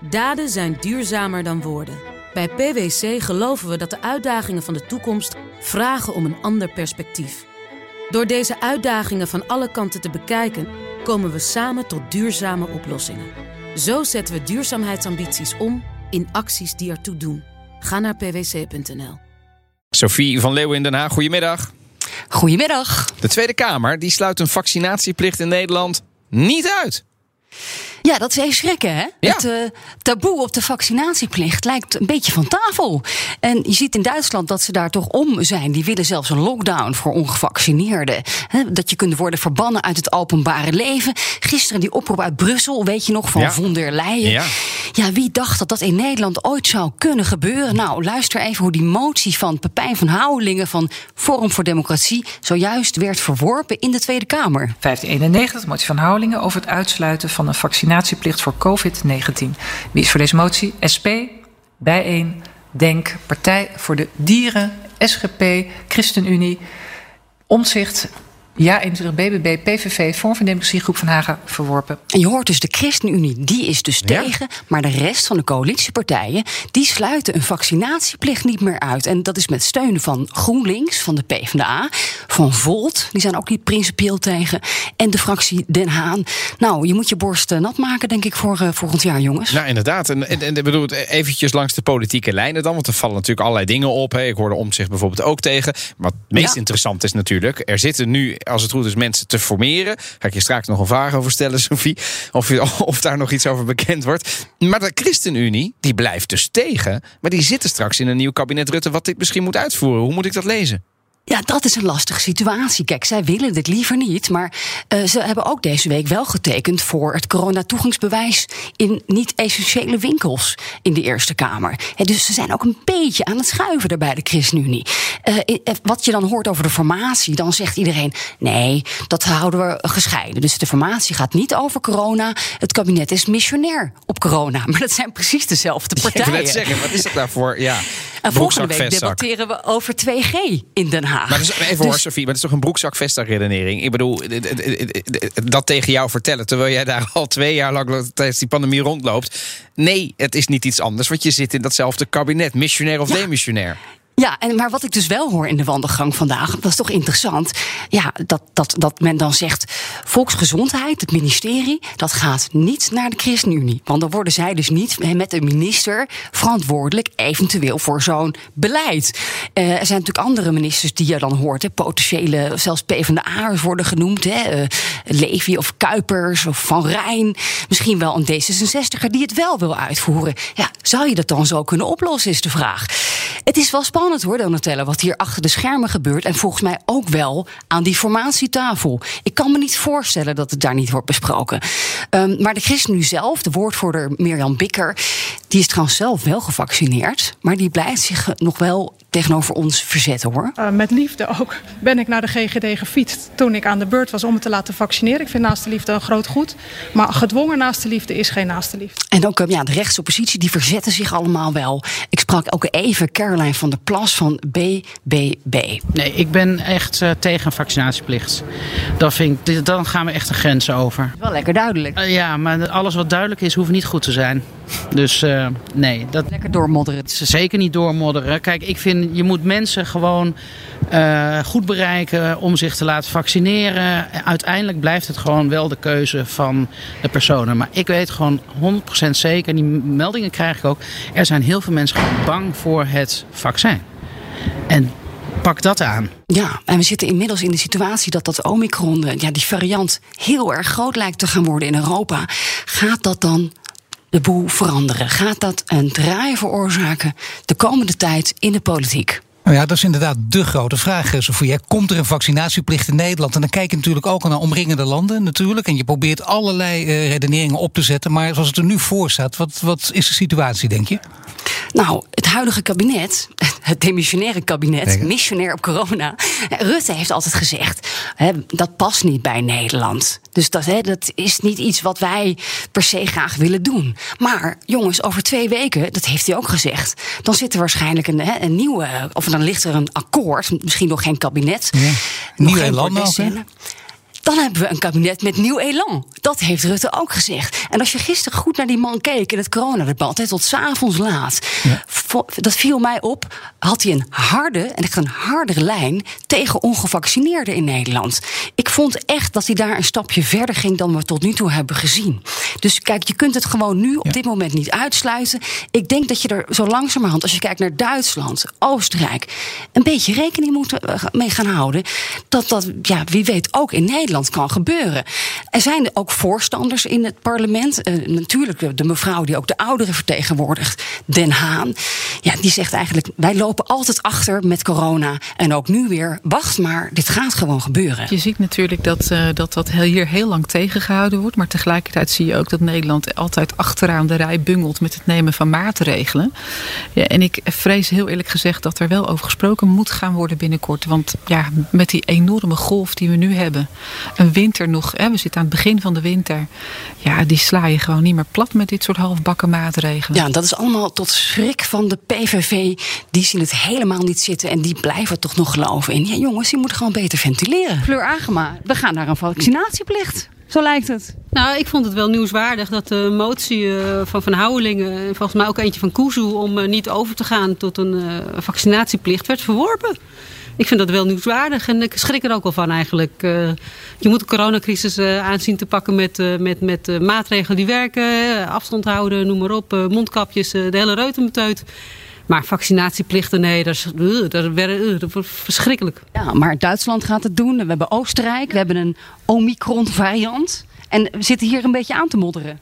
Daden zijn duurzamer dan woorden. Bij PwC geloven we dat de uitdagingen van de toekomst vragen om een ander perspectief. Door deze uitdagingen van alle kanten te bekijken, komen we samen tot duurzame oplossingen. Zo zetten we duurzaamheidsambities om in acties die ertoe doen. Ga naar pwc.nl. Sophie van Leeuwen in Den Haag, goedemiddag. Goedemiddag. De Tweede Kamer die sluit een vaccinatieplicht in Nederland niet uit. Ja, dat is even schrikken, hè? Ja. Het uh, taboe op de vaccinatieplicht lijkt een beetje van tafel. En je ziet in Duitsland dat ze daar toch om zijn. Die willen zelfs een lockdown voor ongevaccineerden. Dat je kunt worden verbannen uit het openbare leven. Gisteren die oproep uit Brussel, weet je nog, van Ja. von der Leyen. Ja. Ja, wie dacht dat dat in Nederland ooit zou kunnen gebeuren? Nou, luister even hoe die motie van Pepijn van Houwelingen van Forum voor Democratie zojuist werd verworpen in de Tweede Kamer. 1591, motie van Houwelingen over het uitsluiten van een vaccinatieplicht voor COVID-19. Wie is voor deze motie? SP, Bijeen, Denk, Partij voor de Dieren, SGP, ChristenUnie, Omzicht, Ja 21 BBB, PVV, Vorm van Democratie, Groep van Hagen verworpen. En je hoort dus de ChristenUnie, die is dus Ja. tegen. Maar de rest van de coalitiepartijen, die sluiten een vaccinatieplicht niet meer uit. En dat is met steun van GroenLinks, van de PvdA, van Volt, die zijn ook niet principieel tegen. En de fractie Den Haan. Nou, je moet je borst eh, nat maken, denk ik, voor eh, volgend jaar, jongens. Nou, inderdaad. En, en, en ik bedoel, eventjes langs de politieke lijnen dan. Want er vallen natuurlijk allerlei dingen op. Hè. Ik hoorde om zich bijvoorbeeld ook tegen. Maar het meest Ja. interessant is natuurlijk... er zitten nu, als het goed is, mensen te formeren. Ga ik je straks nog een vraag over stellen, Sophie. Of, je- of daar nog iets over bekend wordt. Maar de ChristenUnie, die blijft dus tegen. Maar die zitten straks in een nieuw kabinet Rutte... wat dit misschien moet uitvoeren. Hoe moet ik dat lezen? Ja, dat is een lastige situatie. Kijk, zij willen dit liever niet. Maar eh, ze hebben ook deze week wel getekend voor het coronatoegangsbewijs in niet-essentiële winkels in de Eerste Kamer. Dus ze zijn ook een beetje aan het schuiven daar bij de ChristenUnie. Eh, eh, wat je dan hoort over de formatie, dan zegt iedereen: nee, dat houden we gescheiden. Dus de formatie gaat niet over corona. Het kabinet is missionair op corona. Maar dat zijn precies dezelfde Ik wil partijen. net zeggen, wat is dat daarvoor? Ja, en volgende week debatteren we over 2G in Den Haag. Maar is, even hoor, Dus- Sophie, maar dat is toch een broekzak redenering? Ik bedoel, dat tegen jou vertellen... terwijl jij daar al twee jaar lang tijdens die pandemie rondloopt. Nee, het is niet iets anders, want je zit in datzelfde kabinet. Missionair of demissionair. Ja, en, maar wat ik dus wel hoor in de wandelgang vandaag, dat toch interessant. Ja, dat, dat, dat men dan zegt: Volksgezondheid, het ministerie, dat gaat niet naar de ChristenUnie. Want dan worden zij dus niet met de minister verantwoordelijk, eventueel voor zo'n beleid. Eh, er zijn natuurlijk andere ministers die je dan hoort, potentiële, zelfs PvdA'ers worden genoemd. Hè, eh, Levy of Kuipers of Van Rijn. Misschien wel een D66er die het wel wil uitvoeren. Ja, zou je dat dan zo kunnen oplossen, is de vraag. Het is wel spannend hoor, Donatella, wat hier achter de schermen gebeurt. En volgens mij ook wel aan die formatietafel. Ik kan me niet voorstellen dat het daar niet wordt besproken. Ehm, maar de ChristenUnie zelf, de woordvoerder Mirjam Bikker... die is trouwens zelf wel gevaccineerd... maar die blijft zich nog wel tegenover ons verzetten hoor. Uh, met liefde ook ben ik naar de GGD gefietst toen ik aan de beurt was om me te laten vaccineren. Ik vind naaste liefde een groot goed. Maar gedwongen naaste liefde is geen naaste liefde. En ook eh, ja, de rechtse oppositie, die verzetten zich allemaal wel. Ik sprak ook even Caroline van der Plas van BBB. Nee, ik ben echt uh, tegen vaccinatieplicht. Dat vind ik, dan gaan we echt een grens over. Wel lekker duidelijk. Uh, ja, maar alles wat duidelijk is, hoeft niet goed te zijn. Dus uh, nee. Dat, lekker doormodderen. Zeker niet doormodderen. Kijk, ik vind je moet mensen gewoon uh, goed bereiken om zich te laten vaccineren. Uiteindelijk blijft het gewoon wel de keuze van de personen. Maar ik weet gewoon 100% zeker, die meldingen krijg ik ook. Er zijn heel veel mensen gewoon bang voor het vaccin. En pak dat aan. Ja, en we zitten inmiddels in de situatie dat dat Omicron, ja, die variant, heel erg groot lijkt te gaan worden in Europa. Gaat dat dan de boel veranderen? Gaat dat een draai veroorzaken de komende tijd in de politiek? Nou ja, dat is inderdaad de grote vraag, Sofie. Komt er een vaccinatieplicht in Nederland? En dan kijk je natuurlijk ook naar omringende landen natuurlijk. En je probeert allerlei uh, redeneringen op te zetten. Maar zoals het er nu voor staat, wat, wat is de situatie, denk je? Nou, het huidige kabinet, het demissionaire kabinet, missionair op corona. Rutte heeft altijd gezegd: hè, dat past niet bij Nederland. Dus dat, hè, dat is niet iets wat wij per se graag willen doen. Maar jongens, over twee weken, dat heeft hij ook gezegd, dan zit er waarschijnlijk een, hè, een nieuwe, of dan ligt er een akkoord, misschien nog geen kabinet. Ja. nog Nieuwe geen landen. Dan hebben we een kabinet met nieuw elan. Dat heeft Rutte ook gezegd. En als je gisteren goed naar die man keek in het coronadebat, hè, tot s'avonds laat, dat viel mij op. Had hij een harde, en echt een hardere lijn tegen ongevaccineerden in Nederland. Ik vond echt dat hij daar een stapje verder ging dan we tot nu toe hebben gezien. Dus kijk, je kunt het gewoon nu op dit moment niet uitsluiten. Ik denk dat je er zo langzamerhand, als je kijkt naar Duitsland, Oostenrijk, een beetje rekening moet eh, mee gaan houden. Dat dat, ja, wie weet, ook in Nederland kan gebeuren. Er zijn ook voorstanders in het parlement. Eh, natuurlijk de, mevrouw die ook de ouderen vertegenwoordigt, Den Haan. Ja, die zegt eigenlijk: wij lopen altijd achter met corona. En ook nu weer. Wacht maar, dit gaat gewoon gebeuren. Je ziet natuurlijk dat, eh, dat dat hier heel lang tegengehouden wordt. Maar tegelijkertijd zie je ook dat Nederland altijd achteraan de rij bungelt met het nemen van maatregelen. Ja, en ik vrees heel eerlijk gezegd dat er wel over gesproken moet gaan worden binnenkort. Want ja, met die enorme golf die we nu hebben, een winter nog, hè, we zitten aan het begin van de winter. Ja, die sla je gewoon niet meer plat met dit soort halfbakken maatregelen. Ja, dat is allemaal tot schrik van de PVV. Die zien het helemaal niet zitten en die blijven toch nog geloven in. Ja, jongens, die moeten gewoon beter ventileren. Fleur Agema, we gaan naar een vaccinatieplicht. Zo lijkt het. Nou, ik vond het wel nieuwswaardig dat de motie eh, van Van Houwelingen... en volgens mij ook eentje van Kuzu... om eh, niet over te gaan tot een eh, vaccinatieplicht werd verworpen. Ik vind dat wel nieuwswaardig en ik schrik er ook wel van eigenlijk. Eh, je moet de coronacrisis eh, aanzien te pakken met, eh, met, met maatregelen die werken. afstand houden, noem maar op. mondkapjes, de hele reutemeteut. Maar vaccinatieplichten, nee, dat is, dat, wordt verschrikkelijk. Ja, maar Duitsland gaat het doen. We hebben Oostenrijk. We hebben een Omicron-variant. En we zitten hier een beetje aan te modderen.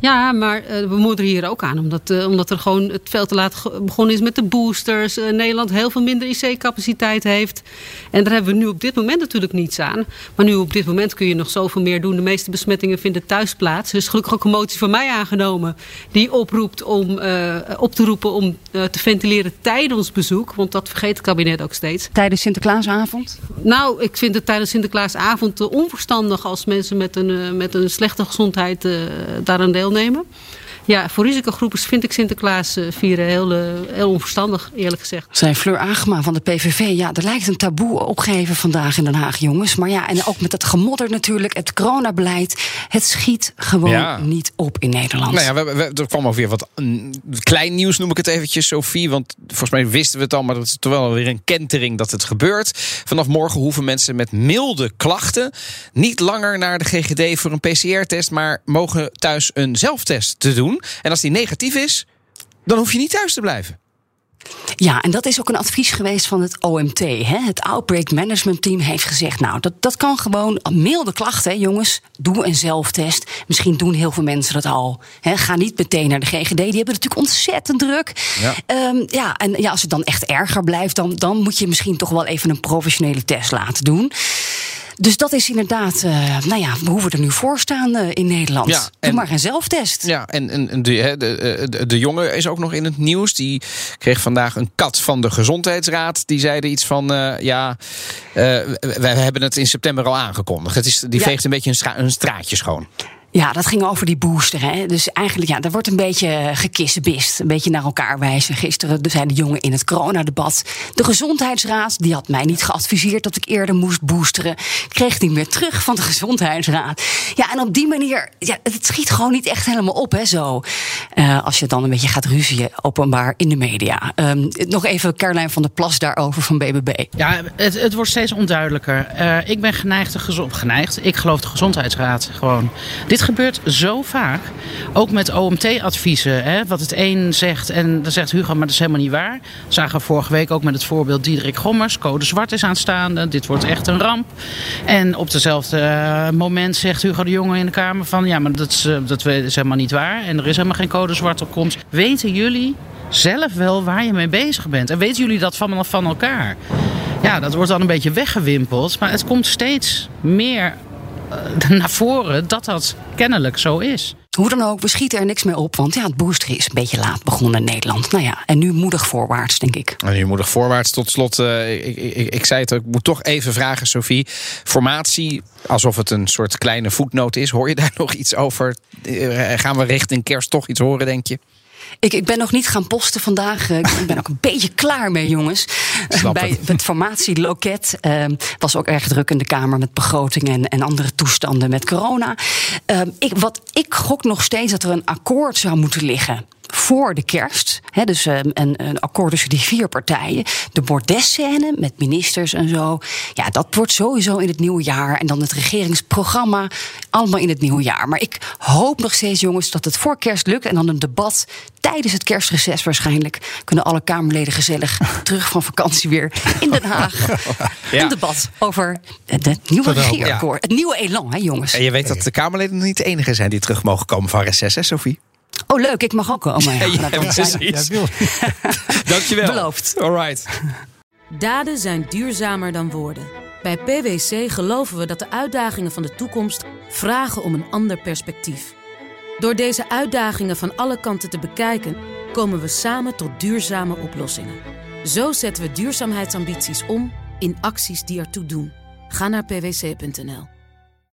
Ja, maar eh, we modderen hier ook aan. Omdat, eh, omdat er gewoon het veel te laat begonnen is met de boosters. Eh, Nederland heel veel minder IC-capaciteit heeft. En daar hebben we nu op dit moment natuurlijk niets aan. Maar nu op dit moment kun je nog zoveel meer doen. De meeste besmettingen vinden thuis plaats. Er is gelukkig ook een motie van mij aangenomen. Die oproept om op te roepen om te ventileren tijdens bezoek. Want dat vergeet het kabinet ook steeds. Tijdens Sinterklaasavond. Nou, ik vind het tijdens Sinterklaasavond onverstandig als mensen met een, met een slechte gezondheid eh, daaraan deelnemen. Ja, voor risicogroepen vind ik Sinterklaas eh, vieren heel, eh, heel onverstandig, eerlijk gezegd. Zijn Fleur Agema van de PVV. Ja, er lijkt een taboe opgegeven vandaag in Den Haag, jongens. Maar ja, en ook met het gemodder natuurlijk. Het coronabeleid. Het schiet gewoon Ja. niet op in Nederland. Nou ja, we, we- er kwam ook weer wat mm, klein nieuws, noem ik het eventjes, Sophie. Want volgens mij wisten we het al, maar dat is toch wel weer een kentering dat het gebeurt. Vanaf morgen hoeven mensen met milde klachten niet langer naar de GGD voor een PCR-test, maar mogen thuis een zelftest te doen. En als die negatief is, dan hoef je niet thuis te blijven. Ja, en dat is ook een advies geweest van het OMT. Hè? Het Outbreak Management Team heeft gezegd... nou, dat, dat kan gewoon milde klachten, jongens. Doe een zelftest. Misschien doen heel veel mensen dat al. Hè? Ga niet meteen naar de GGD. Die hebben natuurlijk ontzettend druk. Ja. Ehm, ja, en ja, als het dan echt erger blijft... Dan, dan moet je misschien toch wel even een professionele test laten doen. Dus dat is inderdaad, eh, nou ja, we hoeven er nu voor staan eh, in Nederland. Ja, Doe maar een zelftest. Ja, en, en de, hè, de, de, de jongen is ook nog in het nieuws. Die kreeg vandaag een kat van de gezondheidsraad. Die zeiden iets van: eh, ja, eh, wij hebben het in september al aangekondigd. Het is, die Ja. veegt een beetje een, stra- een straatje schoon. Ja, dat ging over die booster. Hè. Dus eigenlijk, ja, er wordt een beetje gekissenbist. Een beetje naar elkaar wijzen. Gisteren zei de jongen in het coronadebat. De gezondheidsraad, die had mij niet geadviseerd dat ik eerder moest boosteren. Kreeg die weer terug van de gezondheidsraad. Ja, en op die manier, ja, het schiet gewoon niet echt helemaal op, hè, zo. Eh, als je dan een beetje gaat ruzien, openbaar in de media. Ehm, nog even Caroline van der Plas daarover van BBB. Ja, het, het wordt steeds onduidelijker. Eh, ik ben geneigd, geneigd, ik geloof de gezondheidsraad gewoon. Dit gebeurt zo vaak, ook met OMT-adviezen. Wat het een zegt en dan zegt Hugo, maar dat is helemaal niet waar. Zagen we vorige week ook met het voorbeeld Diederik Gommers. Code zwart is aanstaande, dit wordt echt een ramp. En op dezelfde eh, moment zegt Hugo de Jonge in de Kamer van... ja, maar dat is, eh, dat is helemaal niet waar en er is helemaal geen code zwart op komst. Weten jullie zelf wel waar je mee bezig bent? En weten jullie dat van, van elkaar? Ja, dat wordt dan een beetje weggewimpeld. Maar het komt steeds meer naar voren dat dat kennelijk zo is. Hoe dan ook, we schieten er niks mee op. Want ja, het boosteren is een beetje laat begonnen in Nederland. Nou ja, en nu moedig voorwaarts, denk ik. En nu moedig voorwaarts. Tot slot, eh, ik, ik, ik, ik zei het ook, ik moet toch even vragen, Sophie. Formatie, alsof het een soort kleine voetnoot is. Hoor je daar nog iets over? Eh, gaan we richting kerst toch iets horen, denk je? Ik, ik ben nog niet gaan posten vandaag. Eh, Ik ben ook een beetje klaar mee, jongens. Snap Bij het. het formatieloket eh, was ook erg druk in de Kamer met begroting en, en andere toestanden met corona. Eh, ik, wat, ik gok nog steeds dat er een akkoord zou moeten liggen. Voor de kerst. Hè, dus eh, een, een akkoord tussen die vier partijen. De bordesscène met ministers en zo. Ja, dat wordt sowieso in het nieuwe jaar. En dan het regeringsprogramma. Allemaal in het nieuwe jaar. Maar ik hoop nog steeds, jongens, dat het voor kerst lukt. En dan een debat tijdens het kerstreces waarschijnlijk. Kunnen alle Kamerleden gezellig terug van vakantie weer in Den Haag. Ja. Een debat over het het nieuwe regeerakkoord. Het nieuwe elan, hè, jongens. En je weet dat de Kamerleden niet de enige zijn die terug mogen komen van reces, hè, Sophie? Oh, leuk, ik mag ook komen. Ja, Ja, precies. Ja, wil. Dankjewel. Beloofd. All right. Daden zijn duurzamer dan woorden. Bij PwC geloven we dat de uitdagingen van de toekomst vragen om een ander perspectief. Door deze uitdagingen van alle kanten te bekijken, komen we samen tot duurzame oplossingen. Zo zetten we duurzaamheidsambities om in acties die ertoe doen. Ga naar pwc.nl.